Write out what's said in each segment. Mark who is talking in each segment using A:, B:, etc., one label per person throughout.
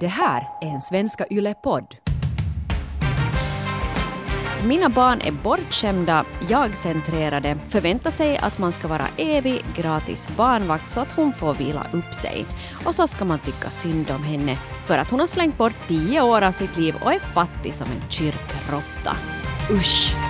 A: Det här är en Svenska Yle-podd.
B: Mina barn är bortskämda, jag-centrerade, förväntar sig att man ska vara evig gratis barnvakt så att hon får vila upp sig. Och så ska man tycka synd om henne för att hon har slängt bort tio år av sitt liv och är fattig som en kyrkråtta. Usch!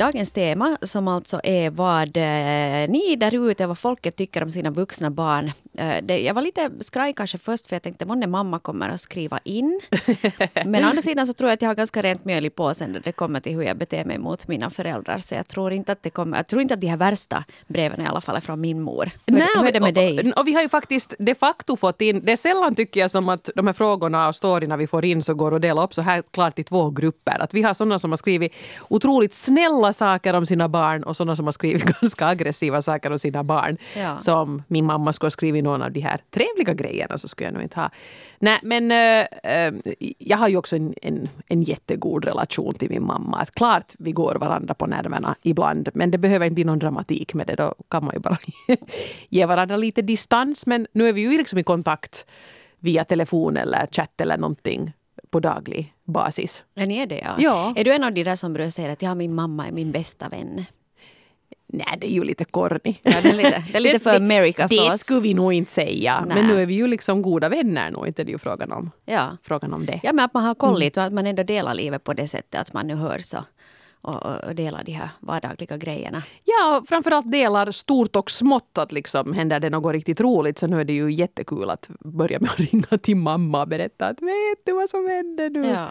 B: Dagens tema som alltså är vad eh, ni där ute, vad folket tycker om sina vuxna barn. Eh, jag var lite skraj kanske först för jag tänkte månne mamma kommer att skriva in. Men å andra sidan så tror jag att jag har ganska rent mjöl i påsen när det kommer till hur jag beter mig mot mina föräldrar. Så jag tror inte att det kommer, jag tror inte att de här värsta breven i alla fall är från min mor. Hur,
C: Nej,
B: hur är det med dig?
C: Och, och vi har ju faktiskt de facto fått in, det är sällan tycker jag som att de här frågorna och storyna vi får in så går att dela upp så här klart i två grupper. Att vi har sådana som har skrivit otroligt snälla saker om sina barn och sådana som har skrivit ganska aggressiva saker om sina barn.
B: Ja.
C: Som min mamma skulle ha skrivit någon av de här trevliga grejerna så skulle jag nog inte ha. Nej men äh, äh, jag har ju också en, en, en jättegod relation till min mamma. Att klart vi går varandra på nerverna ibland men det behöver inte bli någon dramatik med det. Då kan man ju bara ge varandra lite distans. Men nu är vi ju liksom i kontakt via telefon eller chatt eller någonting på daglig basis.
B: Ja, ni är det ja.
C: Ja.
B: Är du en av de där som brukar säga att ja, min mamma är min bästa vän?
C: Nej, det är ju lite corny.
B: Ja, det är lite, det är lite för America för
C: Det
B: oss.
C: skulle vi nog inte säga.
B: Nej.
C: Men nu är vi ju liksom goda vänner nu, inte det är ju frågan om,
B: Ja.
C: frågan om det.
B: Ja, men att man har koll lite och att man ändå delar livet på det sättet att man nu hörs och, och, och delar de här vardagliga grejerna.
C: Ja, och framförallt delar stort och smått. Att liksom, händer det något riktigt roligt så nu är det ju jättekul att börja med att ringa till mamma och berätta att vet du vad som hände nu?
B: Ja.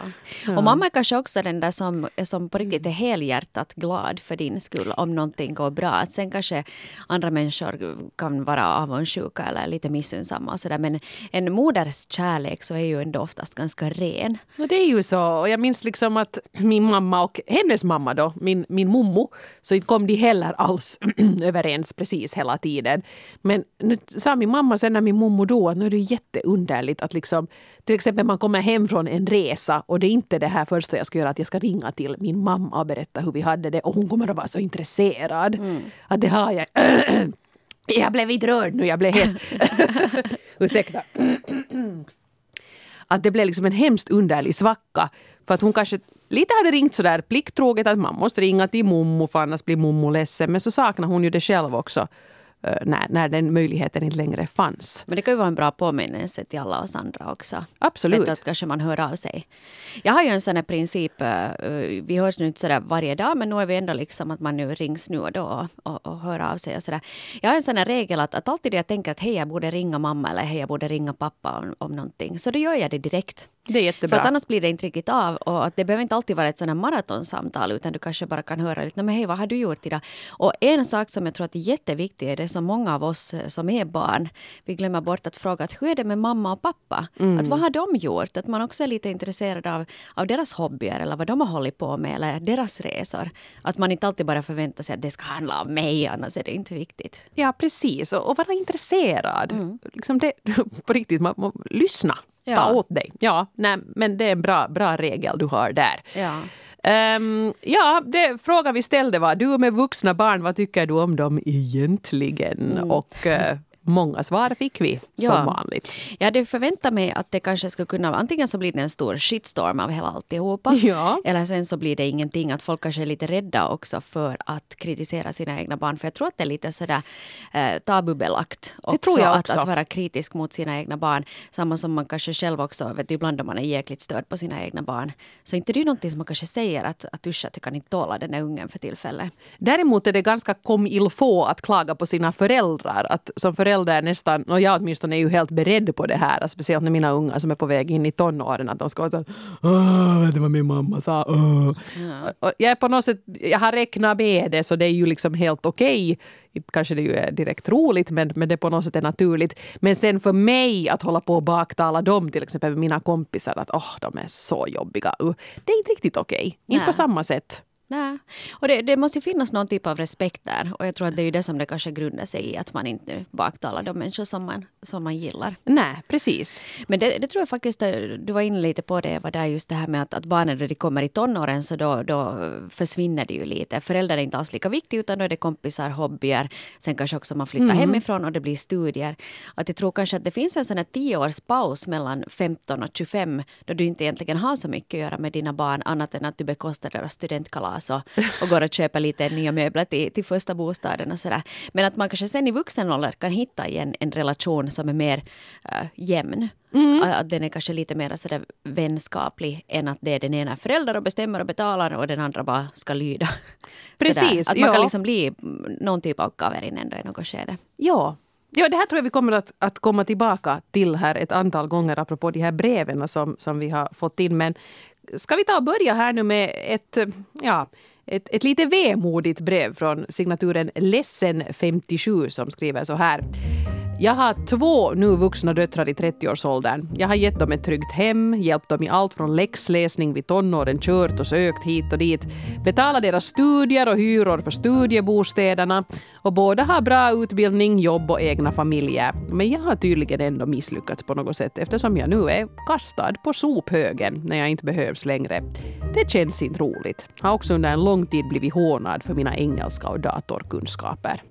B: Och mamma är kanske också den där som, som på riktigt är helhjärtat glad för din skull om någonting går bra. Att sen kanske andra människor kan vara avundsjuka eller lite missunnsamma och sådär. Men en moders kärlek så är ju ändå oftast ganska ren.
C: Och det är ju så. Och jag minns liksom att min mamma och hennes mamma då, min, min mommo, så inte kom de heller alls överens precis hela tiden. Men nu sa min mamma sen när min mommo dog att nu är det jätteunderligt att liksom till exempel man kommer hem från en resa och det är inte det här första jag ska göra att jag ska ringa till min mamma och berätta hur vi hade det och hon kommer att vara så intresserad. Att det har jag. Jag blev inte rörd nu, jag blev hes. Ursäkta att det blev liksom en hemskt underlig svacka. För att hon kanske lite hade ringt sådär plikttroget att man måste ringa till mommo för annars blir mommo ledsen. Men så saknar hon ju det själv också när, när den möjligheten inte längre fanns.
B: Men det kan ju vara en bra påminnelse till alla oss andra också.
C: Absolut.
B: Vet att kanske man hör av sig. Jag har ju en sån här princip, eh, vi hörs nu inte sådär varje dag, men nu är vi ändå liksom att man nu rings nu och då och, och hör av sig och sådär. Jag har en sån här regel att, att alltid jag tänker att hej, jag borde ringa mamma eller hej, jag borde ringa pappa om, om någonting, så då gör jag det direkt.
C: Det är jättebra.
B: För att annars blir det inte riktigt av. Och att det behöver inte alltid vara ett sådant maratonsamtal utan du kanske bara kan höra lite, "Nå, men hej vad har du gjort idag? Och en sak som jag tror att är jätteviktig är det som många av oss eh, som är barn, vi glömmer bort att fråga att hur är det med mamma och pappa? Att vad har de gjort? Att man också är lite intresserad av, av deras hobbyer eller vad de har hållit på med eller deras resor. Att man inte alltid bara förväntar sig att det ska handla om mig annars är det inte viktigt.
C: Ja, precis. Och, och vara intresserad. Liksom det, på riktigt, man, man, lyssna. Ta åt dig. Ja, nej, men det är en bra, bra regel du har där.
B: Ja.
C: Ehm, ja, det frågan vi ställde var du med vuxna barn, vad tycker du om dem egentligen? Och eh, många svar fick vi
B: Ja.
C: som vanligt.
B: Jag hade förväntat mig att det kanske skulle kunna antingen så blir det en stor shitstorm av hela alltihopa.
C: Ja.
B: Eller sen så blir det ingenting. Att folk kanske är lite rädda också för att kritisera sina egna barn. För jag tror att det är lite sådär eh, tabubelagt också,
C: tror jag
B: Att,
C: också.
B: att vara kritisk mot sina egna barn. Samma som man kanske själv också, vet du, ibland om man är jäkligt störd på sina egna barn. Så inte det är någonting som man kanske säger att, att usch, att jag kan inte tåla den här ungen för tillfället.
C: Däremot är det ganska comme il faut att klaga på sina föräldrar. Att som förälder nästan, och jag åtminstone är ju helt beredd på det här. Speciellt när mina ungar som är på väg in i tonåren. Att de ska vara så Åh, vet du vad min mamma sa? Åh." Och- och Jag är på något sätt, jag har räknat med det så det är ju liksom helt okej. Inte Kanske det ju är direkt roligt men, men det på något sätt är naturligt. Men sen för mig att hålla på och baktala dem, till exempel mina kompisar, att åh, de är så jobbiga. Det är inte riktigt okej. Inte
B: Nej.
C: på samma sätt.
B: Nej. Och det, det, måste ju finnas någon typ av respekt där. Och jag tror att det är ju det som det kanske grundar sig i. Att man inte baktalar de människor som man, som man gillar.
C: Nej, precis.
B: Men det, det tror jag faktiskt, du var inne lite på det Eva, där just det här med att, att barnen när de kommer i tonåren så då, då försvinner det ju lite. Föräldrar är inte alls lika viktiga utan då är det kompisar, hobbyer. Sen kanske också man flyttar mm. hemifrån och det blir studier. Att jag tror kanske att det finns en sån här tioårspaus mellan 15 och 25 då du inte egentligen har så mycket att göra med dina barn annat än att du bekostar deras studentkalas och, och går och köper lite nya möbler till, till första bostaden och sådär. Men att man kanske sen i vuxen ålder kan hitta igen en relation som är mer uh, jämn. Mm. Att den är kanske lite mer sådär vänskaplig än att det är den ena förälder och bestämmer och betalar och den andra bara ska lyda.
C: Precis.
B: Att man ja. kan liksom bli någon typ av kaverin ändå i något skede.
C: Ja, Ja, det här tror jag vi kommer att, att komma tillbaka till här ett antal gånger apropå de här breven som, som vi har fått in. Men ska vi ta och börja här nu med ett, ja, ett, ett lite vemodigt brev från signaturen Ledsen 57 som skriver så här. Jag har två nu vuxna döttrar i 30-årsåldern. Jag har gett dem ett tryggt hem, hjälpt dem i allt från läxläsning vid tonåren, kört och sökt hit och dit, betalat deras studier och hyror för studiebostäderna och båda har bra utbildning, jobb och egna familjer. Men jag har tydligen ändå misslyckats på något sätt eftersom jag nu är kastad på sophögen när jag inte behövs längre. Det känns inte roligt. Har också under en lång tid blivit hånad för mina engelska och datorkunskaper.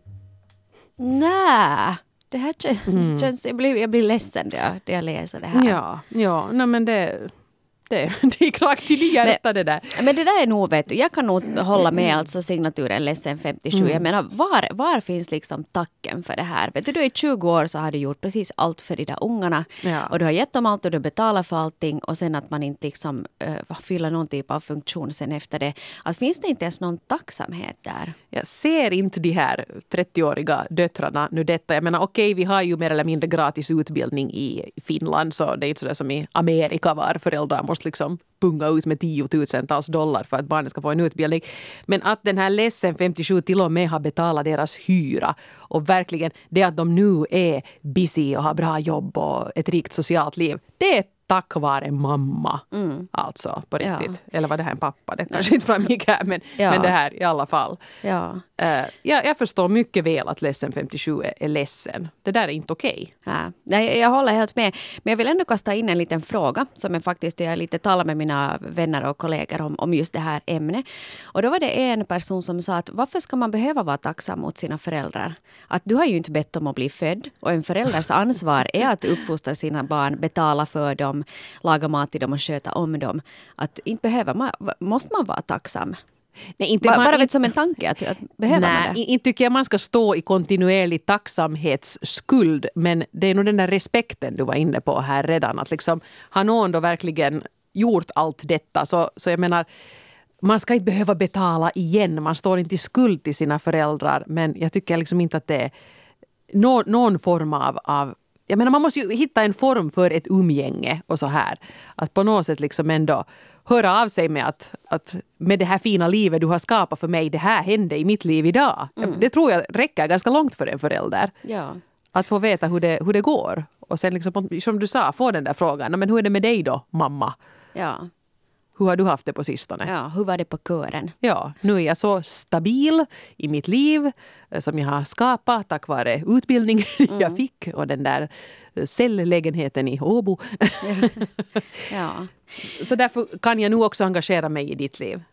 B: Nej. Det här känns, mm. känns jag, blir, jag blir ledsen när jag, när jag läser det här.
C: Ja, ja nej men det, det, det gick rakt till hjärtat det där.
B: Men det där är nog, vet du, jag kan nog hålla med alltså signaturen ledsen 57. Mm. Jag menar, var, var finns liksom tacken för det här? Vet du, du är 20 år så har du gjort precis allt för de där ungarna. Ja. Och du har gett dem allt och du betalar för allting. Och sen att man inte liksom uh, fyller någon typ av funktion sen efter det. Att finns det inte ens någon tacksamhet där?
C: Jag ser inte de här 30-åriga döttrarna nu detta. Jag menar okej, okay, vi har ju mer eller mindre gratis utbildning i Finland. Så det är inte sådär som i Amerika var föräldrar måste måste liksom punga ut med tiotusentals dollar för att barnen ska få en utbildning. Men att den här ledsen 57 till och med har betalat deras hyra och verkligen det att de nu är busy och har bra jobb och ett rikt socialt liv. Det är tack vare mamma. Mm. Alltså på riktigt. Ja. Eller var det här en pappa? Det kanske inte framgick här men, ja. men det här i alla fall. Ja. Uh, jag, jag förstår mycket väl att ledsen 57 är, är ledsen. Det där är inte okej.
B: Okay. Ja. Nej, jag håller helt med. Men jag vill ändå kasta in en liten fråga som jag faktiskt jag lite talar med mina vänner och kollegor om, om just det här ämnet. Och då var det en person som sa att varför ska man behöva vara tacksam mot sina föräldrar? Att du har ju inte bett om att bli född och en förälders ansvar är att uppfostra sina barn, betala för dem laga mat till dem och sköta om dem. Att inte behöver man, måste man vara tacksam. Nej, inte bara, man, bara vet, som en tanke, att, att behöver nej, man det?
C: Inte tycker jag man ska stå i kontinuerlig tacksamhetsskuld. Men det är nog den där respekten du var inne på här redan. Att liksom, har någon då verkligen gjort allt detta så, så jag menar man ska inte behöva betala igen. Man står inte i skuld till sina föräldrar. Men jag tycker liksom inte att det är någon, någon form av, av jag menar man måste ju hitta en form för ett umgänge och så här. Att på något sätt liksom ändå höra av sig med att, att med det här fina livet du har skapat för mig, det här hände i mitt liv idag. Mm. Det tror jag räcker ganska långt för en förälder. Ja. Att få veta hur det, hur det går. Och sen liksom, som du sa, få den där frågan, men hur är det med dig då, mamma? Ja. Hur har du haft det på sistone?
B: Ja, hur var det på kören?
C: Ja, nu är jag så stabil i mitt liv eh, som jag har skapat tack vare utbildningen mm. jag fick och den där eh, celllägenheten i Åbo. ja. Så därför kan jag nu också engagera mig i ditt liv.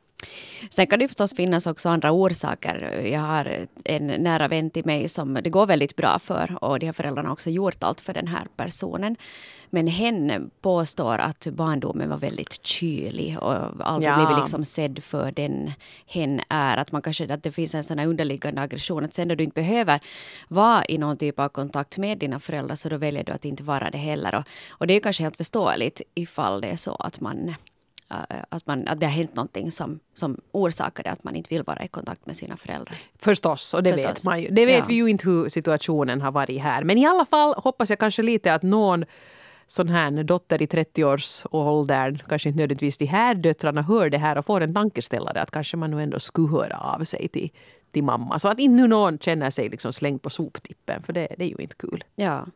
B: Sen kan det förstås finnas också andra orsaker. Jag har en nära vän till mig som det går väldigt bra för och de här föräldrarna har också gjort allt för den här personen. Men hen påstår att barndomen var väldigt kylig och aldrig ja. blivit liksom sedd för den hen är. Att, man kanske, att det finns en sån underliggande aggression. Att sen när du inte behöver vara i någon typ av kontakt med dina föräldrar så då väljer du att inte vara det heller. Och, och det är kanske helt förståeligt ifall det är så att man Eh, att, man, att det har hänt någonting som, som orsakade att man inte vill vara i kontakt med sina föräldrar.
C: Förstås, och det Förstås. vet man ju. Det vet ja. vi ju inte hur situationen har varit här. Men i alla fall hoppas jag kanske lite att någon sån här dotter i 30-årsåldern, kanske inte nödvändigtvis de här döttrarna, hör det här och får en tankeställare att kanske man nu ändå skulle höra av sig till, till mamma. Så att inte nu någon känner sig liksom slängd på soptippen, för det, det är ju inte kul.
B: Ja.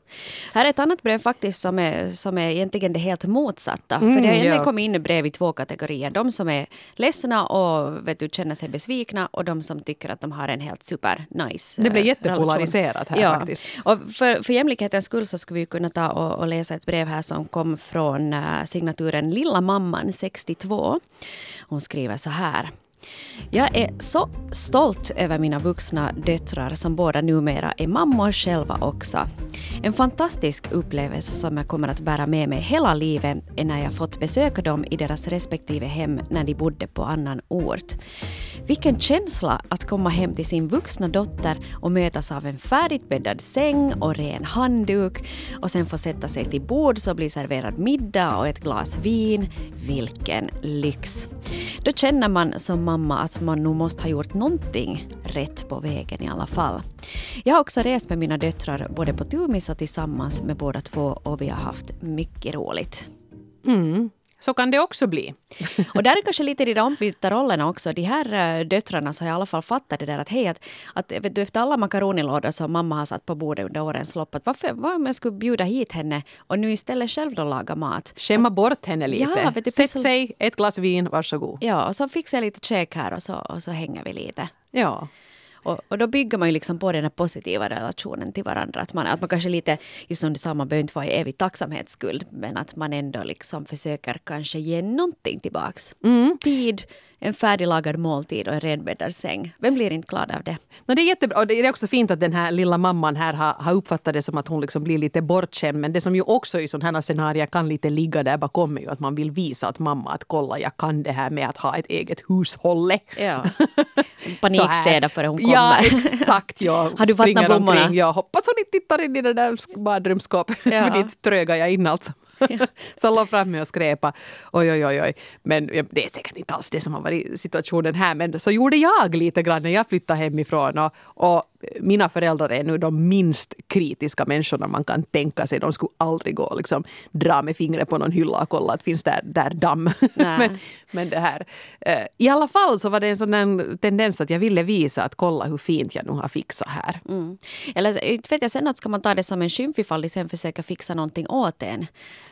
B: Här är ett annat brev faktiskt som är, som är egentligen det helt motsatta.
C: Mm,
B: för det har egentligen
C: ja.
B: kommit in brev i två kategorier. De som är ledsna och vet du, känner sig besvikna och de som tycker att de har en helt super nice
C: Det blir
B: eh,
C: jättepolariserat här
B: ja.
C: faktiskt.
B: Och för, för jämlikhetens skull så skulle vi kunna ta och, och läsa ett brev här som kom från uh, signaturen Lilla mamman 62. Hon skriver så här. Jag är så stolt över mina vuxna döttrar som båda numera är mammor själva också. En fantastisk upplevelse som jag kommer att bära med mig hela livet är när jag fått besöka dem i deras respektive hem när de bodde på annan ort. Vilken känsla att komma hem till sin vuxna dotter och mötas av en färdigt bäddad säng och ren handduk och sen få sätta sig till bords och bli serverad middag och ett glas vin. Vilken lyx! Då känner man som mamma att man nog måste ha gjort någonting rätt på vägen i alla fall. Jag har också rest med mina döttrar både på Tumis och tillsammans med båda två och vi har haft mycket roligt.
C: Mm. Så kan det också bli.
B: Och där är kanske lite de där ombytta rollerna också. De här äh, döttrarna så har i alla fall fattat det där att hej, att, att vet du, efter alla makaronilådor som mamma har satt på bordet under årens lopp, att varför, vad om jag skulle bjuda hit henne och nu istället själv då laga mat?
C: Skämma bort henne lite.
B: Ja, vet du,
C: Sätt sig, ett glas vin, varsågod.
B: Ja, och så fixar jag lite käk här och så, och så hänger vi lite.
C: Ja.
B: Och, och då bygger man ju liksom på den här positiva relationen till varandra. Att man, att man kanske lite, just som du sa, man behöver inte vara i evig tacksamhetsskuld. Men att man ändå liksom försöker kanske ge någonting tillbaks. Tid, en färdiglagad måltid och en renbäddad säng. Vem blir inte glad av det?
C: No, det är jättebra. Och det är också fint att den här lilla mamman här har, har uppfattat det som att hon liksom blir lite bortskämd. Men det som ju också i sådana här scenarier kan lite ligga där bakom är ju att man vill visa att mamma att kolla jag kan det här med att ha ett eget hushåll.
B: Ja. Panikstäda före hon kommer.
C: Ja, exakt. Jag
B: Har du vattnat blommorna?
C: omkring. Jag hoppas hon inte tittar in i det där badrumsskåpet.
B: Ja.
C: För dit trögar jag in alltså. Så låg framme och skräpa. Oj, oj, oj, oj. Men ja, det är säkert inte alls det som har varit situationen här. Men så gjorde jag lite grann när jag flyttade hemifrån. Och, och mina föräldrar är nu de minst kritiska människorna man kan tänka sig. De skulle aldrig gå och liksom dra med fingret på någon hylla och kolla att finns där, där damm. Men, men det här. eh, I alla fall så var det en sån tendens att jag ville visa att kolla hur fint jag nu har fixat här.
B: Mm. Eller inte vet jag sen att ska man ta det som en skymf ifall de sen försöker fixa någonting åt en.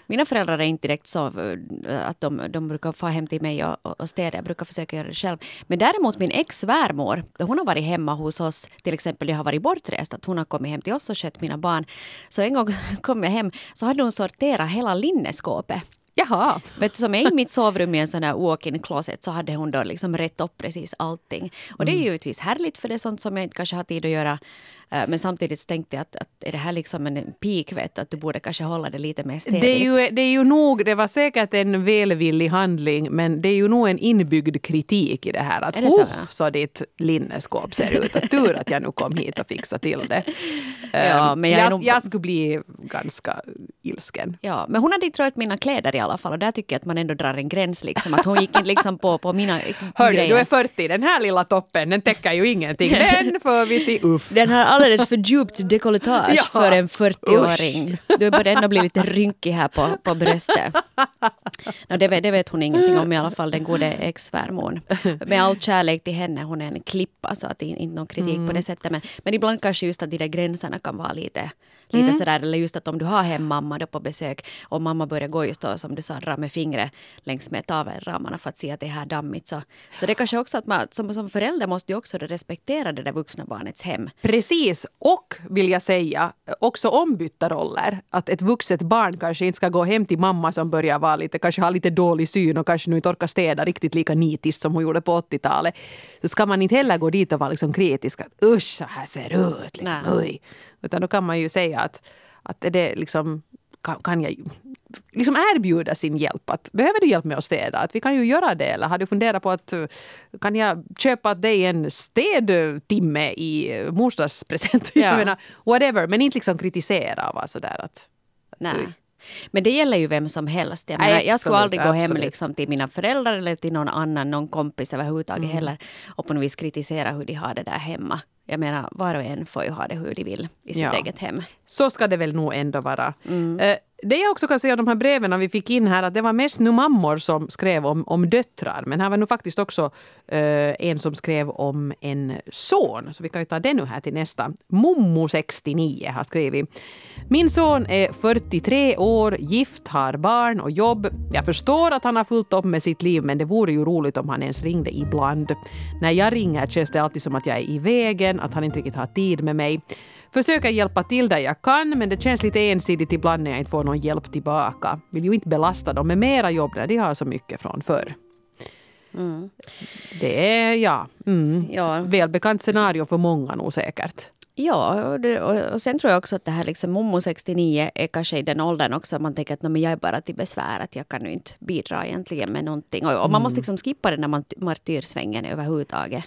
B: Mina föräldrar är inte direkt så eh, att de, de brukar få hem till mig och, och och städa. Jag brukar försöka göra det själv. Men däremot min ex-svärmor, hon har varit hemma hos oss, till exempel jag har varit bortrest, att hon har kommit hem till oss och skött mina barn. Så en gång kom jag hem så hade hon sorterat hela linneskåpet.
C: Jaha.
B: Vet du, som är i mitt sovrum i en sån där walk-in closet så hade hon då liksom rätt upp precis allting. Och det är ju givetvis härligt för det är sånt som jag inte kanske har tid att göra. Eh, Men samtidigt tänkte jag att, att är det här liksom en peak vet du, att du borde kanske hålla det lite mer städigt.
C: Det är, ju, det är ju nog, det var säkert en välvillig handling men det är ju nog en inbyggd kritik i det här. Att
B: det så?
C: "Oh, så ditt linneskåp ser ut. Att tur att jag nu kom hit och fixade till det.
B: Ja,
C: Ehm,
B: men jag
C: jag,
B: nog-
C: jag skulle bli ganska ilsken.
B: Ja, men hon hade inte rört mina kläder i alla fall och där tycker jag att man ändå drar en gräns liksom. Att hon gick inte liksom på, på mina
C: Hörru,
B: grejer.
C: du är 40, den här lilla toppen den täcker ju ingenting. Den får vi till uff.
B: Den har alldeles för djupt dekolletage
C: Ja,
B: för en 40-åring. Du börjar ändå bli lite rynkig här på, på bröstet. No, det, vet, det vet hon ingenting om i alla fall, den gode ex-svärmor. Med all kärlek till henne, hon är en klippa så att det är inte någon kritik på det sättet. Men, men ibland kanske just att de där gränserna kan vara lite Lite sådär, eller just att om du har hemmamma då på besök och mamma börjar gå just då som du sa, dra med fingret längs med tavelramarna för att se att det är här dammigt. Så, så det är kanske också att man som, som förälder måste ju också respektera det där vuxna barnets hem.
C: Precis, och vill jag säga, också ombytta roller. Att ett vuxet barn kanske inte ska gå hem till mamma som börjar vara lite, kanske ha lite dålig syn och kanske nu inte orkar städa riktigt lika nitiskt som hon gjorde på 80-talet. Så ska man inte heller gå dit och vara liksom kritisk att usch så här ser det ut. Liksom, oj. Utan då kan man ju säga att, att är det liksom, kan, kan jag liksom erbjuda sin hjälp. Att, behöver du hjälp med att städa? Att vi kan ju göra det. Eller har du funderat på att kan jag köpa dig en städtimme i morsdagspresent?
B: Ja.
C: Menar, whatever. Men inte liksom kritisera och vara sådär att...
B: Nej. Men det gäller ju vem som helst. Jag,
C: Nej,
B: menar, jag skulle
C: absolut,
B: aldrig gå hem
C: absolut.
B: liksom till mina föräldrar eller till någon annan, någon kompis överhuvudtaget
C: Mm.
B: heller och på något vis kritisera hur de har det där hemma. Jag menar, var och en får ju ha det hur de vill i sitt
C: Ja.
B: eget hem.
C: Så ska det väl nog ändå vara.
B: Mm.
C: Eh, Det jag också kan säga om de här breven vi fick in här, att det var mest nu mammor som skrev om, om döttrar. Men här var nu faktiskt också eh, en som skrev om en son. Så vi kan ju ta det nu här till nästa. Mommo69 har skrivit. Min son är 43 år, gift, har barn och jobb. Jag förstår att han har fullt upp med sitt liv men det vore ju roligt om han ens ringde ibland. När jag ringer känns det alltid som att jag är i vägen, att han inte riktigt har tid med mig. Försöker hjälpa till där jag kan, men det känns lite ensidigt ibland när jag inte får någon hjälp tillbaka. Vill ju inte belasta dem med mera jobb när de har så mycket från förr. Mm. Det är, ja, mm, ja. välbekant scenario för många nog säkert.
B: Ja, och, det, och, sen tror jag också att det här liksom Momo 69 är kanske i den åldern också man tänker att men jag är bara till besvär, att jag kan ju inte bidra egentligen med någonting. Och, och man mm. måste liksom skippa den där martyrsvängen överhuvudtaget.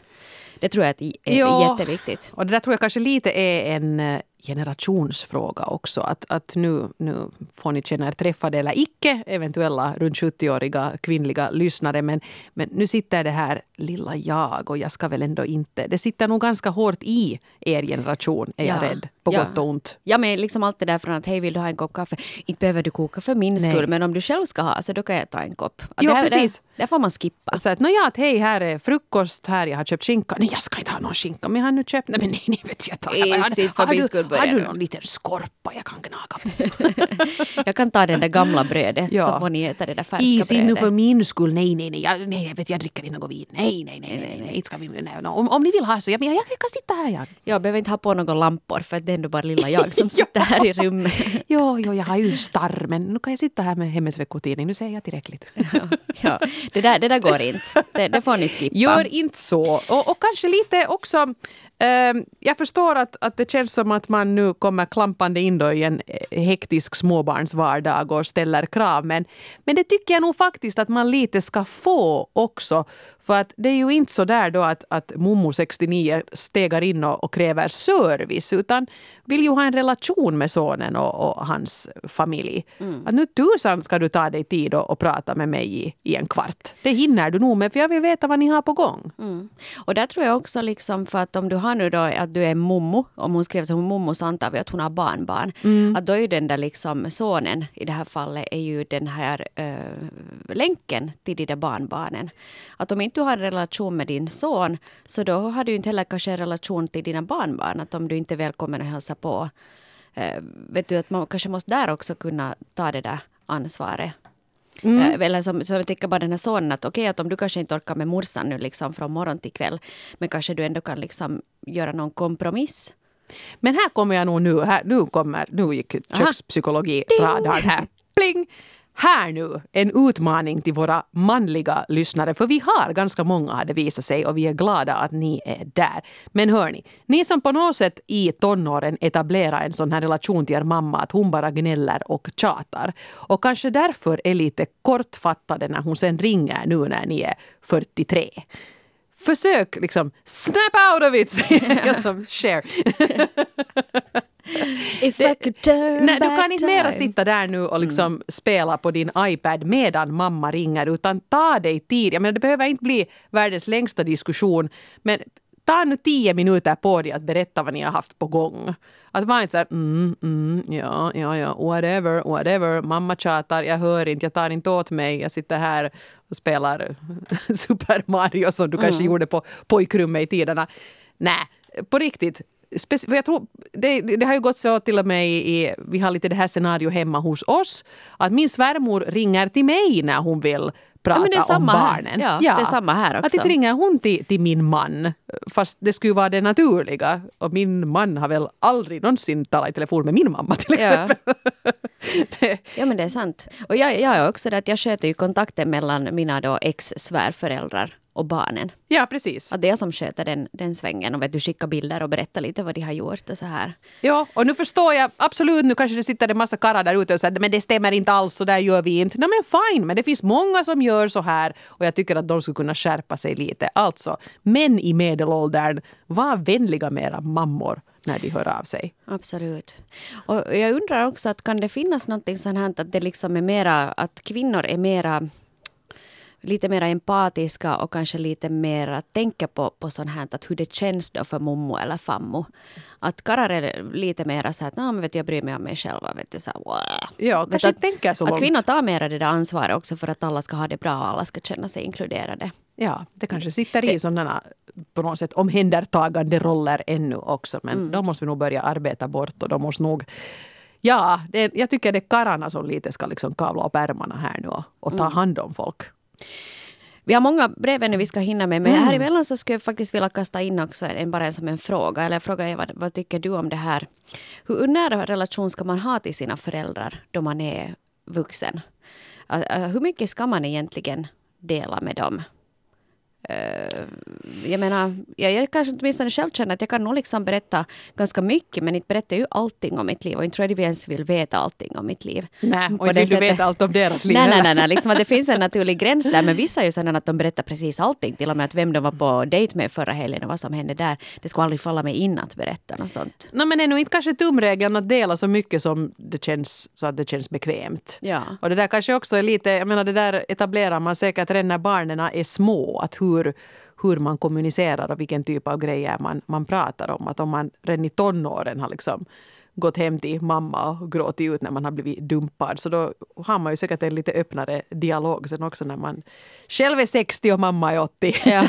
B: Det tror jag är ja, jätteviktigt.
C: Och det där tror jag kanske lite är en eh, generationsfråga också. Att, att nu, nu får ni känna er träffade eller icke, eventuella runt 70-åriga kvinnliga lyssnare. Men, men nu sitter det här lilla jag och jag ska väl ändå inte... Det sitter nog ganska hårt i er generation, är ja. jag rädd. På
B: ja.
C: gott och ont.
B: Ja, men liksom allt det där från att hej, vill du ha en kopp kaffe? Inte behöver du koka för min Nej. skull, men om du själv ska ha så då kan jag ta en kopp.
C: Att jo, det här, precis.
B: Det, det får man skippa.
C: Så att, ja, att hej, här är frukost, här jag har köpt skinka. Nej, jag ska inte ha någon skinka, men jag har nu köpt... Nej, men nej, nej, vet du, jag tar... Har, du, har du någon liten skorpa jag kan gnaga
B: på? jag kan ta det där gamla brödet, ja. så får ni äta det där färska
C: Easy brödet. nu för min skull. Nej, nej, nej, jag, nej, vet, jag dricker inte något vin. Nej, nej, nej, nej, nej, nej. Ska vi, nej, Om, om ni vill ha så, jag, jag, jag kan sitta här. Jag.
B: jag behöver inte ha på några lampor, för det är ändå bara lilla jag som sitter här i rummet.
C: jo, jo, jag har ju starr, men nu kan jag sitta här med Hemmets veckotidning. Nu säger jag tillräckligt.
B: ja, ja. Det, där, det där går inte. Det, det får ni skippa.
C: Gör inte så. Och, och kanske lite också Ehm, jag förstår att, att det känns som att man nu kommer klampande in då i en eh, hektisk småbarnsvardag och ställer krav. Men, men det tycker jag nog faktiskt att man lite ska få också. För att det är ju inte så där då att, att Momo 69 stegar in och, och, kräver service utan vill ju ha en relation med sonen och, och hans familj. Mm. Att nu tusan ska du ta dig tid och, och prata med mig i, i en kvart. Det hinner du nog med för jag vill veta vad ni har på gång.
B: Mm. Och där tror jag också liksom för att om du har nu då att du är mommo, om hon skriver att hon är mommo så antar vi att hon har barnbarn. Mm. Att då är ju den där liksom sonen i det här fallet är ju den här äh, länken till de där barnbarnen. Att om inte du har en relation med din son så då har du inte heller kanske en relation till dina barnbarn. Att om du inte är välkommen att hälsa på. Eh, vet du att man kanske måste där också kunna ta det där ansvaret. Mm. Eh, eller som, som jag tänker bara den här sonen att okej okay, att om du kanske inte orkar med morsan nu liksom från morgon till kväll. Men kanske du ändå kan liksom göra någon kompromiss.
C: Men här kommer jag nog nu, här, nu kommer, nu gick kökspsykologi-radarn här. Pling! Här nu en utmaning till våra manliga lyssnare. För vi har ganska många har det visat sig och vi är glada att ni är där. Men hörni, ni som på något sätt i tonåren etablerar en sån här relation till er mamma att hon bara gnäller och tjatar. Och kanske därför är lite kortfattade när hon sen ringer nu när ni är 43 försök liksom snap out of it, säger jag som share.
B: If det, I could turn
C: nej,
B: Du
C: kan inte mera sitta där nu och liksom mm. spela på din iPad medan mamma ringer utan ta dig tid. Jag menar, det behöver inte bli världens längsta diskussion men ta nu tio minuter på dig att berätta vad ni har haft på gång. Att vara inte så här, mm, mm, ja, ja, ja, whatever, whatever, mamma tjatar, jag hör inte, jag tar inte åt mig, jag sitter här och spelar Super Mario som du mm. kanske gjorde på pojkrummet i tiderna. Nej, på riktigt, för jag tror, det, det, har ju gått så till och med i, vi har lite det här scenario hemma hos oss, att min svärmor ringer till mig när hon vill prata ja, om barnen.
B: Ja, ja, det är samma här också.
C: Att inte ringer hon till, till min man, fast det skulle vara det naturliga. Och min man har väl aldrig någonsin talat i telefon med min mamma till exempel.
B: Ja, ja men det är sant. Och jag, jag är också det att jag sköter ju kontakten mellan mina då ex-svärföräldrar och barnen.
C: Ja, precis.
B: Att det är som sköter den, den svängen och vet du, skickar bilder och berättar lite vad de har gjort och så här.
C: Ja, och nu förstår jag absolut, nu kanske det sitter en massa karlar där ute och säger men det stämmer inte alls, så där gör vi inte. Nej men fine, men det finns många som gör så här och jag tycker att de skulle kunna skärpa sig lite. Alltså, män i medelåldern, var vänliga med era mammor när de hör av sig.
B: Absolut. Och jag undrar också att kan det finnas någonting sånt här att det liksom är mera, att kvinnor är mera lite mer empatiska och kanske lite mer tänker på, på sånt här att hur det känns då för mommo eller fammo. Att karlar är lite mer så att nah, men vet jag bryr mig om mig själv. Vet du, så här.
C: Ja, kanske
B: att,
C: tänker så
B: att
C: långt.
B: kvinnor tar mer det där ansvaret också för att alla ska ha det bra och alla ska känna sig inkluderade.
C: Ja, det kanske sitter i sådana på något sätt omhändertagande roller ännu också. Men
B: Mm.
C: de måste vi nog börja arbeta bort och de måste nog Ja, det, jag tycker det är karlarna som lite ska liksom kavla upp ärmarna här nu och, och
B: Mm.
C: ta hand om folk.
B: Vi har många brev ännu vi ska hinna med, men
C: Mm.
B: här emellan så skulle jag faktiskt vilja kasta in också en, bara en som en fråga. Eller fråga Eva, vad tycker du om det här? Hur nära relation ska man ha till sina föräldrar då man är vuxen? Ä, Hur mycket ska man egentligen dela med dem? Eh, jag menar, jag, jag kanske åtminstone själv känner att jag kan nog liksom berätta ganska mycket, men inte berättar ju allting om mitt liv. Och inte tror jag de ens vill veta allting om mitt liv.
C: Nej, och inte
B: det
C: vill du veta allt om deras liv
B: Nej, nej, nej, nej. Liksom att det finns en naturlig gräns där. Men vissa är ju sådana att de berättar precis allting. Till och med att vem de var på dejt med förra helgen och vad som hände där. Det skulle aldrig falla mig in att berätta något sånt.
C: No, men ännu inte kanske tumregeln att dela så mycket som det känns, så att det känns bekvämt.
B: Ja.
C: Och det där kanske också är lite, jag menar det där etablerar man säkert redan när barnen är små. Att hur, hur man kommunicerar och vilken typ av grejer man, man pratar om. Att om man redan i tonåren har liksom gått hem till mamma och gråtit ut när man har blivit dumpad. Så då har man ju säkert en lite öppnare dialog sen också när man själv är 60 och mamma är 80.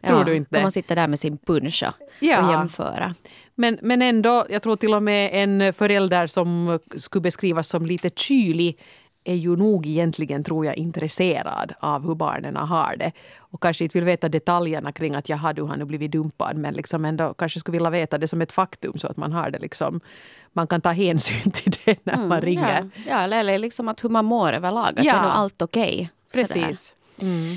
B: Ja.
C: Tror du inte det?
B: man sitta där med sin puncha
C: Ja.
B: och jämföra.
C: Men, men ändå, jag tror till och med en förälder som skulle beskrivas som lite kylig är ju nog egentligen, tror jag, intresserad av hur barnen har det. Och kanske inte vill veta detaljerna kring att jaha, du har nu blivit dumpad. Men liksom ändå kanske skulle vilja veta det som ett faktum så att man har det liksom. Man kan ta hänsyn till det när man ringer.
B: Mm, Ja, ja eller, liksom att hur man mår överlag. Att
C: Ja.
B: är nog allt okej. Sådär.
C: Precis. Mm.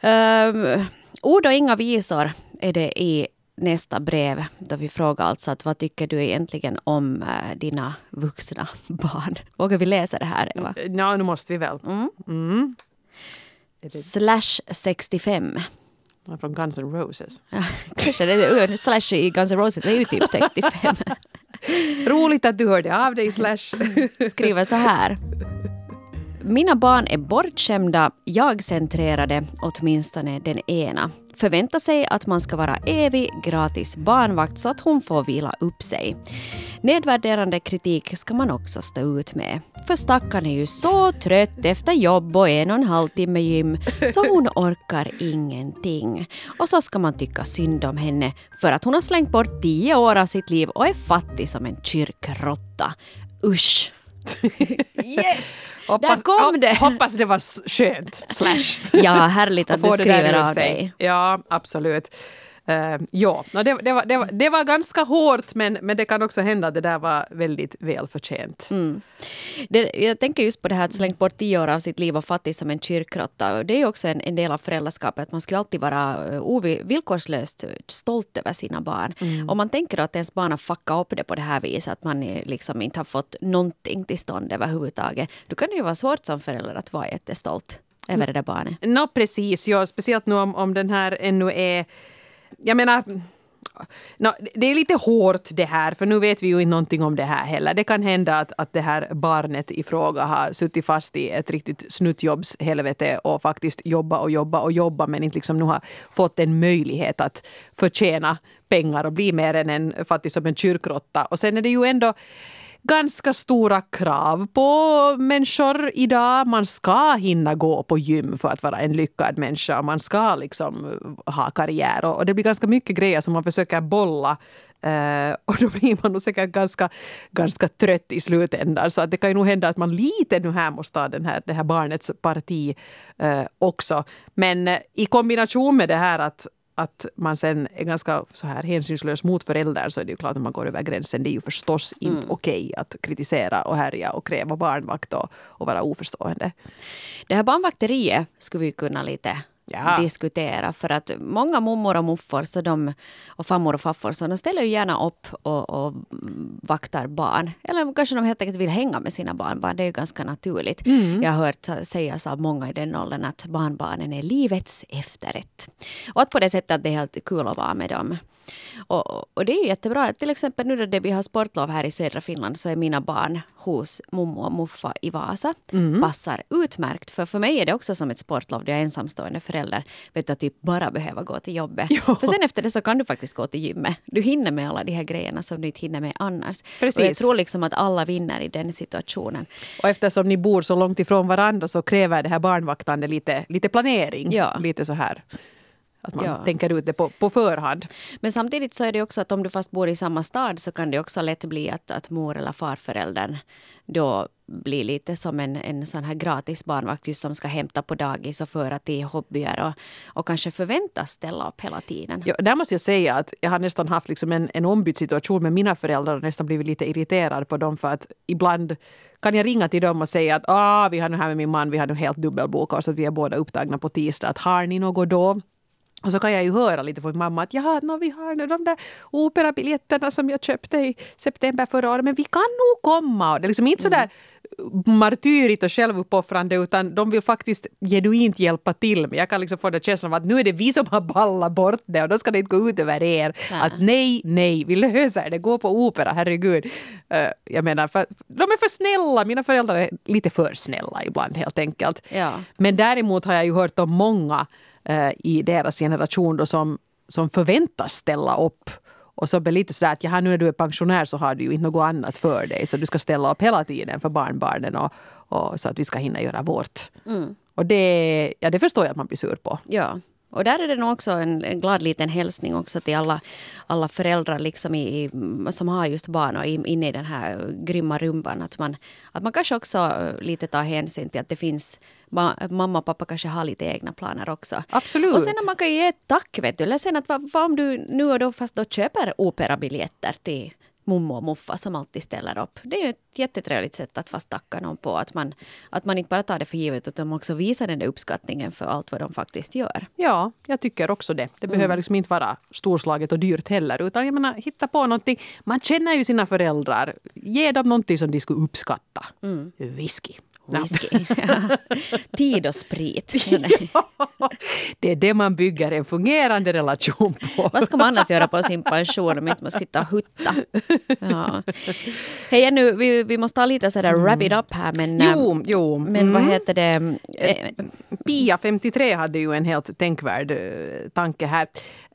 B: Ehm, ord och inga visor är det i nästa brev. Där vi frågar alltså att vad tycker du egentligen om eh, dina vuxna barn? Vågar vi läsa det här Eva?
C: Ja, nu måste vi väl. Mm.
B: Slash 65.
C: Från Guns N' Roses.
B: Kanske det är slash i Guns N' Roses är ju typ 65.
C: Roligt att du hörde av dig, Slash.
B: Skriver så här. Mina barn är bortskämda, jag-centrerade, åtminstone den ena. Förväntar sig att man ska vara evig gratis barnvakt så att hon får vila upp sig. Nedvärderande kritik ska man också stå ut med. För stackarn är ju så trött efter jobb och en och en halv timme gym så hon orkar ingenting. Och så ska man tycka synd om henne för att hon har slängt bort tio år av sitt liv och är fattig som en kyrkråtta. Usch! Yes! Där kom det!
C: Hoppas det var skönt, Slash.
B: Ja, härligt att du skriver av
C: sig.
B: dig.
C: Ja, absolut. Uh, ja, no, det, det, var, det, var, det var ganska hårt men, men det kan också hända att det där var väldigt välförtjänt.
B: Mm. Det, jag tänker just på det här att slängt bort tio år av sitt liv och fattig som en kyrkråtta. Det är ju också en, en del av föräldraskapet. att Man skulle alltid vara eh, ovi, villkorslöst stolt över sina barn. Om man tänker att ens barn har fuckat upp det på det här viset, att man eh, liksom inte har fått någonting till stånd överhuvudtaget. Då kan det ju vara svårt som förälder att vara jättestolt över det där barnet.
C: Nå precis, ja, speciellt nu om, om den här ännu är... Jag menar... No, det är lite hårt det här, för nu vet vi ju inte någonting om det här heller. Det kan hända att, att det här barnet i fråga har suttit fast i ett riktigt snuttjobbshelvete och faktiskt jobba och jobba och jobba men inte liksom nu har fått en möjlighet att förtjäna pengar och bli mer än en fattig som en kyrkrotta. Och sen är det ju ändå ganska stora krav på människor idag. Man ska hinna gå på gym för att vara en lyckad människa. Man ska liksom eh, ha karriär och, det blir ganska mycket grejer som man försöker bolla. Uh, och då blir man nog säkert ganska, ganska trött i slutändan. Så att det kan ju nog hända att man lite nu här måste ta den här, det här barnets parti uh, också. Men uh, i kombination med det här att att man sen är ganska så här hänsynslös mot föräldrar så är det ju klart att man går över gränsen. Det är ju förstås inte okej att kritisera och härja och kräva barnvakt och, och vara oförstående.
B: Det här barnvakteriet skulle vi kunna lite
C: Ja.
B: diskutera. För att många mummor och muffar så de, och farmor och farfar så de ställer ju gärna upp och, och vaktar barn. Eller kanske de helt enkelt vill hänga med sina barnbarn. Det är ju ganska naturligt. Jag har hört sägas av många i den åldern att barnbarnen är livets efterrätt. Och att på det sättet att det är helt kul att vara med dem. Och, och det är ju jättebra. Till exempel nu när vi har sportlov här i södra Finland så är mina barn hos mommo och muffa i Vasa. Passar utmärkt. För för mig är det också som ett sportlov jag är ensamstående förälder. Vet du, att typ bara behöva gå till jobbet. För sen efter det så kan du faktiskt gå till gymmet. Du hinner med alla de här grejerna som du inte hinner med annars.
C: Precis.
B: Och jag tror liksom att alla vinner i den situationen.
C: Och eftersom ni bor så långt ifrån varandra så kräver det här barnvaktande lite, lite planering.
B: Ja.
C: Lite så här. Att man
B: Ja.
C: tänker ut det på, på förhand.
B: Men samtidigt så är det också att om du fast bor i samma stad så kan det också lätt bli att, att mor eller farföräldern då blir lite som en, en sån här gratis barnvakt just som ska hämta på dagis och föra till hobbyer och, och kanske förväntas ställa upp hela tiden.
C: Ja, där måste jag säga att jag har nästan haft liksom en, en ombytt situation med mina föräldrar och nästan blivit lite irriterad på dem för att ibland kan jag ringa till dem och säga att ah, vi har nu här med min man, vi har nu helt dubbelbokat så att vi är båda upptagna på tisdag. Att har ni något då? Och så kan jag ju höra lite min mamma att ja, no, vi har nu de där operabiljetterna som jag köpte i september förra året, men vi kan nog komma. Och det är liksom inte sådär martyrigt och självuppoffrande utan de vill faktiskt genuint hjälpa till. Men jag kan liksom få den känslan av att nu är det vi som har ballat bort det och då ska det inte gå ut över er.
B: Nej.
C: Att nej, nej, vi löser det. Gå på opera, herregud. Eh, jag menar, för, de är för snälla. Mina föräldrar är lite för snälla ibland helt enkelt.
B: Ja.
C: Men däremot har jag ju hört om många eh, i deras generation då som, som förväntas ställa upp. Och så blir lite sådär att nu när du är pensionär så har du ju inte något annat för dig. Så du ska ställa upp hela tiden för barnbarnen och, och så att vi ska hinna göra vårt. Och det, ja, det förstår jag att man blir sur på.
B: Ja. Och där är det nog också en, en glad liten hälsning också till alla, alla föräldrar liksom i, i, som har just barn och in- inne i den här grymma rumban. Att man, att man kanske också eh, lite tar hänsyn till att det finns ma- mamma och pappa kanske har lite egna planer också.
C: Absolut.
B: Och sen att man kan ju ge ett tack, vet du. Eller sen att vad, vad om du nu och då fast då köper operabiljetter till mommo och muffa som alltid ställer upp. Det är ju ett jättetrevligt sätt att fast tacka någon på. Att man, att man inte bara tar det för givet utan också visar den där uppskattningen för allt vad de faktiskt gör.
C: Ja, jag tycker också det. Det behöver liksom inte vara storslaget och dyrt heller. Utan jag menar, hitta på någonting. Man känner ju sina föräldrar. Ge dem någonting som de skulle uppskatta. Whisky. Ja.
B: Whisky. Ja. Tid och sprit.
C: Det är det man bygger en fungerande relation på.
B: Vad ska man annars göra på sin pension om inte man sitta och hutta? Ja. Hej, nu, vi, vi måste ta lite sådär wrap it up här. Men,
C: Mm. Jo, jo.
B: men vad heter det? Eh,
C: Pia, 53, hade ju en helt tänkvärd eh, tanke här.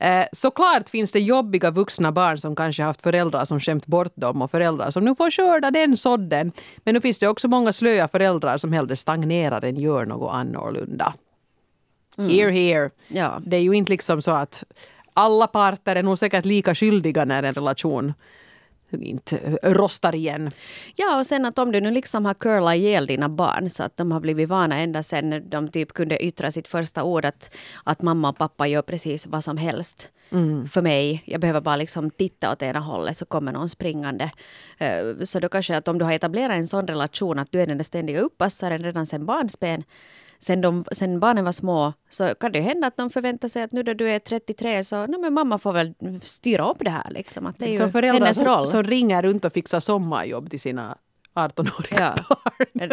C: Eh, såklart finns det jobbiga vuxna barn som kanske haft föräldrar som skämt bort dem och föräldrar som nu får skörda den sådden. Men nu finns det också många slöa föräldrar som hellre stagnerar än gör något annorlunda. Here, here.
B: Ja.
C: Det är ju inte liksom så att alla parter är nog säkert lika skyldiga när en relation inte rostar igen.
B: Ja, och sen att om du nu liksom har curlat ihjäl dina barn så att de har blivit vana ända sen de typ kunde yttra sitt första ord att, att mamma och pappa gör precis vad som helst för mig. Jag behöver bara liksom titta åt ena hållet så kommer någon springande. Eh, Så då kanske att om du har etablerat en sån relation att du är den där ständiga uppassaren redan sen barnsben Sen, de, sen barnen var små så kan det ju hända att de förväntar sig att nu när du är 33 så nej, men mamma får väl styra upp det här. Liksom. Att det är ju
C: Som föräldrar
B: hennes
C: som,
B: roll.
C: som ringer runt och fixar sommarjobb till sina 18-åriga
B: Ja.
C: barn.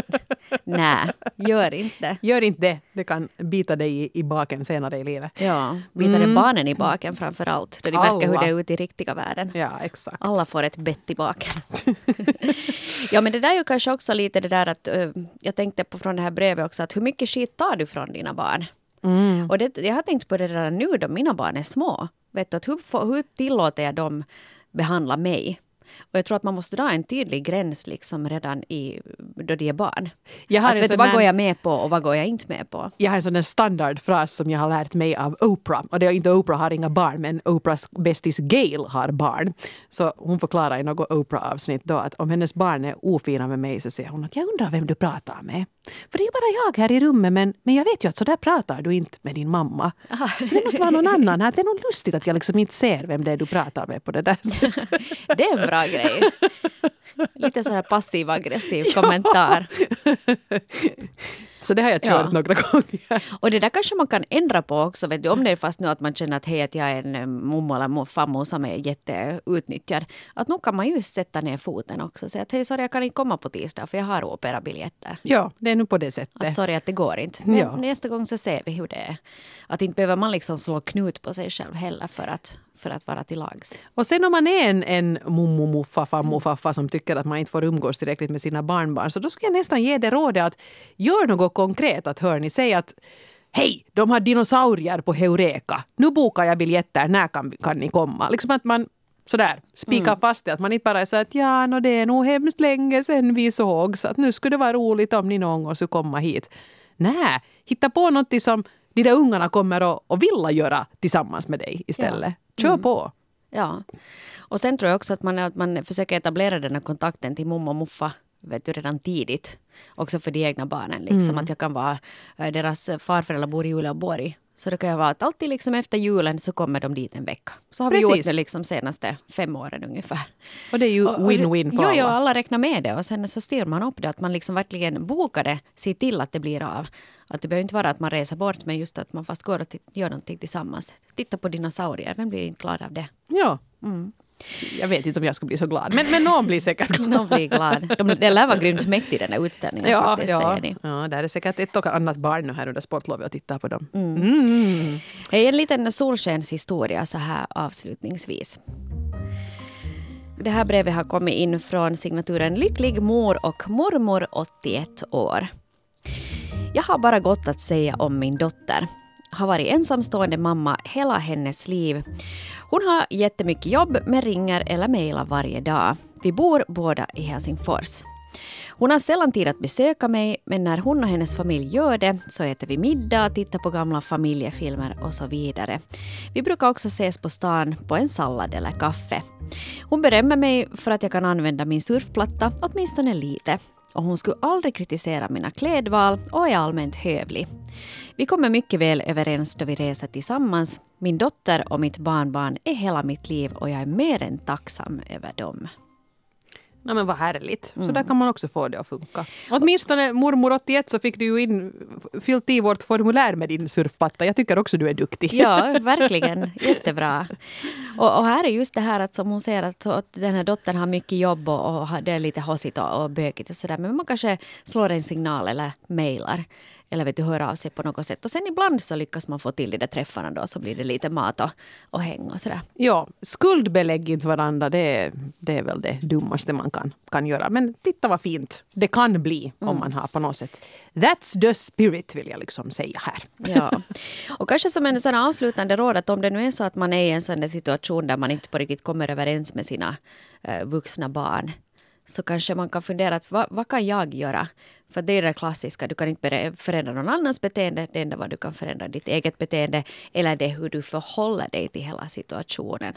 B: Nej, gör inte.
C: Gör inte det. Det kan bita dig i, i baken senare i livet.
B: Ja, bita mm. barnen i baken framför allt. Då de verkar hur
C: Alla.
B: det är ute i riktiga världen.
C: Ja, exakt.
B: Alla får ett bett i baken. ja, men det där är ju kanske också lite det där att eh, jag tänkte på från det här brevet också att hur mycket skit tar du från dina barn? Och det, jag har tänkt på det redan nu då mina barn är små. Vet du, att hur, hur tillåter jag dem behandla mig? Och jag tror att man måste dra en tydlig gräns liksom redan i, då de är barn.
C: Jag har
B: Att vet vad går jag med på och vad går jag inte med på?
C: Jag har en sån där standardfras som jag har lärt mig av Oprah. Och det är inte Oprah har inga barn, men Oprahs bästis Gail har barn. Så hon förklarar i något Oprah-avsnitt då att om hennes barn är ofina med mig så säger hon att jag undrar vem du pratar med. För det är bara jag här i rummet, men, men jag vet ju att så där pratar du inte med din mamma. Så det måste vara någon annan här. Det är nog lustigt att jag liksom inte ser vem det är du pratar med på det där sättet.
B: Det är en bra grej. Lite så här passiv aggressiv kommentar.
C: Så det har jag kört
B: Ja.
C: några gånger.
B: Och det där kanske man kan ändra på också. Vet du, om det är fast nu att man känner att hej, att jag är en eh, mommo eller mo- farmor som är jätteutnyttjad. Att nu kan man ju sätta ner foten också och säga att hej, sorry, jag kan inte komma på tisdag för jag har operabiljetter.
C: Ja, det är nu på det sättet.
B: Att sorry att det går inte. Men
C: Ja.
B: nästa gång så ser vi hur det är. Att inte behöver man liksom slå knut på sig själv heller för att, för att vara till lags.
C: Och sen om man är en, en mommo, muffa, farmor, faffa som tycker att man inte får umgås tillräckligt med sina barnbarn så då skulle jag nästan ge det rådet att gör något konkret. Att hör ni, säg att Hej, de har dinosaurier på Heureka. Nu bokar jag biljetter, när kan, kan ni komma? Liksom att man sådär spikar fast det. Att man inte bara är så att ja, no, det är nog hemskt länge sedan vi sågs. Att nu skulle det vara roligt om ni någon gång skulle komma hit. Nej, hitta på något som de där ungarna kommer att, att vilja göra tillsammans med dig istället. Kör på.
B: Ja. Och sen tror jag också att man, att man försöker etablera den här kontakten till momma och muffa vet du, redan tidigt. Också för de egna barnen. Liksom. Att jag kan vara, eh, deras farföräldrar bor i Uleåborg. Så det kan jag vara att alltid liksom efter julen så kommer de dit en vecka. Så har vi
C: Precis.
B: gjort det liksom senaste fem åren ungefär.
C: Och det är ju win-win för
B: jo, Jo,
C: alla.
B: alla räknar med det och sen så styr man upp det. Att man liksom verkligen bokar det, ser till att det blir av. Att det behöver inte vara att man reser bort men just att man fast går och gör någonting tillsammans. Titta på dinosaurier, vem blir inte glad av det?
C: Ja.
B: Mm.
C: Jag vet inte om jag skulle bli så glad, men, men någon blir säkert glad.
B: Någon blir glad. De, det lär vara grymt mäktig den där utställningen
C: Ja,
B: faktiskt,
C: ja.
B: säger
C: ja, där är säkert ett och annat barn nu här under sportlovet och tittar på dem.
B: Hej, En liten solskenshistoria så här avslutningsvis. Det här brevet har kommit in från signaturen Lycklig mor och mormor 81 år. Jag har bara gott att säga om min dotter. Har varit ensamstående mamma hela hennes liv. Hon har jättemycket jobb men ringer eller mejlar varje dag. Vi bor båda i Helsingfors. Hon har sällan tid att besöka mig, men när hon och hennes familj gör det så äter vi middag, tittar på gamla familjefilmer och så vidare. Vi brukar också ses på stan på en sallad eller kaffe. Hon berömmer mig för att jag kan använda min surfplatta, åtminstone lite. Och hon skulle aldrig kritisera mina klädval och är allmänt hövlig. Vi kommer mycket väl överens då vi reser tillsammans. Min dotter och mitt barnbarn är hela mitt liv och jag är mer än tacksam över dem.
C: Ja, men vad härligt. Så där kan man också få det att funka. Åtminstone mormor 81 så fick du ju in, fyllt i vårt formulär med din surfplatta. Jag tycker också du är duktig.
B: Ja, verkligen. Jättebra. Och, och här är just det här att som hon säger att, att den här dottern har mycket jobb och, och det är lite hossigt och, och bökigt och sådär. Men man kanske slår en signal eller mejlar. Eller vet du, hör av sig på något sätt. Och sen ibland så lyckas man få till de där träffarna då. Så blir det lite mat och, och häng och sådär.
C: Ja, skuldbelägg inte varandra, det är, det är väl det dummaste man kan, kan göra. Men titta vad fint det kan bli om man har på något sätt. That's the spirit vill jag liksom säga här.
B: Ja. Och kanske som en sån avslutande råd att om det nu är så att man är i en sån där situation där man inte på riktigt kommer överens med sina eh, vuxna barn så kanske man kan fundera att vad, vad kan jag göra? För det är det klassiska, du kan inte förändra någon annans beteende, det enda vad du kan förändra ditt eget beteende eller det är hur du förhåller dig till hela situationen.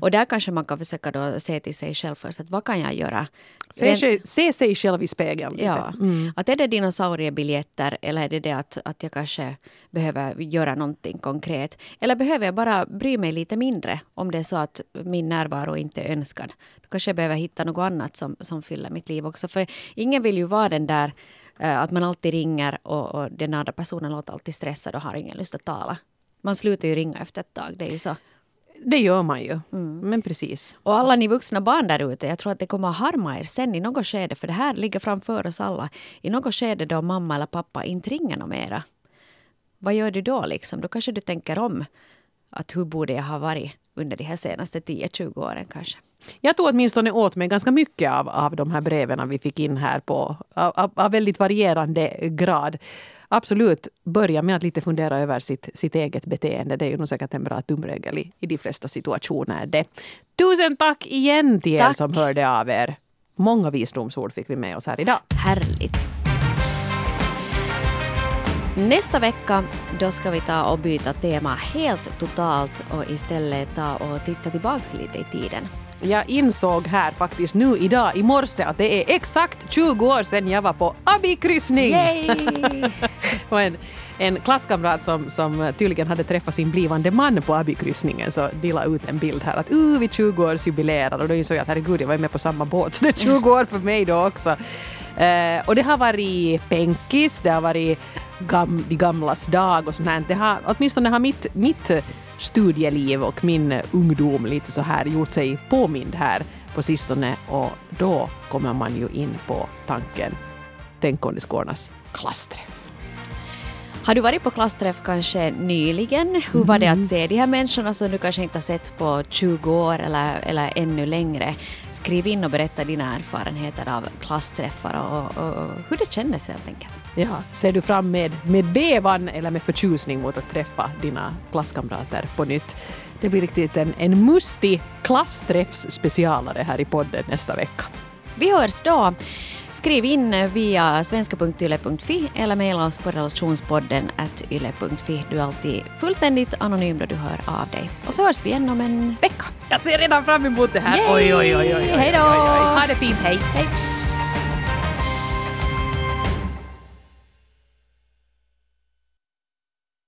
B: Och där kanske man kan försöka då se till sig själv först, att vad kan jag göra?
C: Se, sig- se sig själv i spegeln.
B: Ja, att är det dinosauriebiljetter eller är det det att, att jag kanske behöver göra någonting konkret? Eller behöver jag bara bry mig lite mindre om det är så att min närvaro inte är önskad? Då kanske jag behöver hitta något annat som, som fyller mitt liv också. För ingen vill ju vara den där eh, att man alltid ringer och, och den andra personen låter alltid stressad och har ingen lust att tala. Man slutar ju ringa efter ett tag, det är ju så.
C: Det gör man ju. Men precis.
B: Och alla ni vuxna barn där ute, jag tror att det kommer att harma er sen i något skede, för det här ligger framför oss alla. I något skede då mamma eller pappa inte ringer något mera. Vad gör du då liksom? Då kanske du tänker om. Att hur borde jag ha varit under de här senaste 10-20 åren kanske.
C: Jag tog åtminstone åt mig ganska mycket av, av de här breven vi fick in här på av, av väldigt varierande grad. Absolut, börja med att lite fundera över sitt, sitt eget beteende. Det är ju nog säkert en bra tumregel i, i de flesta situationer. Det. Tusen tack igen till er
B: Tack.
C: som hörde av er. Många visdomsord fick vi med oss här idag.
B: Härligt! Nästa vecka då ska vi ta och byta tema helt totalt och istället ta och titta tillbaks lite i tiden.
C: Jag insåg här faktiskt nu idag i morse att det är exakt 20 år sedan jag var på abikryssning. Och en, en klasskamrat som, som tydligen hade träffat sin blivande man på abikryssningen så delade ut en bild här att uh, vi 20 års jubilerar och då insåg jag att herregud jag var med på samma båt så det är 20 år för mig då också. Eh, och det har varit penkis, det har varit gam, de gamlas dag och sånt här. Det har, åtminstone har mitt, mitt studieliv och min ungdom lite så här gjort sig påmind här på sistone och då kommer man ju in på tanken Tänk om det klassträff.
B: Har du varit på klassträff kanske nyligen? Hur var det att se de här människorna som du kanske inte har sett på 20 år eller, eller ännu längre? Skriv in och berätta dina erfarenheter av klassträffar och, och, och hur det kändes helt enkelt.
C: Ja, ser du fram med, med bevan eller med förtjusning mot att träffa dina klasskamrater på nytt? Det blir riktigt en, en mustig klassträffsspecialare här i podden nästa vecka.
B: Vi hörs då. Skriv in via svenska.yle.fi eller mejla oss på relationspodden yle.fi. Du är alltid fullständigt anonym då du hör av dig. Och så hörs vi igen om en vecka.
C: Jag ser redan fram emot det här.
B: Yay!
C: Oj, oj, oj, oj, oj, oj,
B: Hej då!
C: oj, oj. Ha det fint, hej!
B: Hej!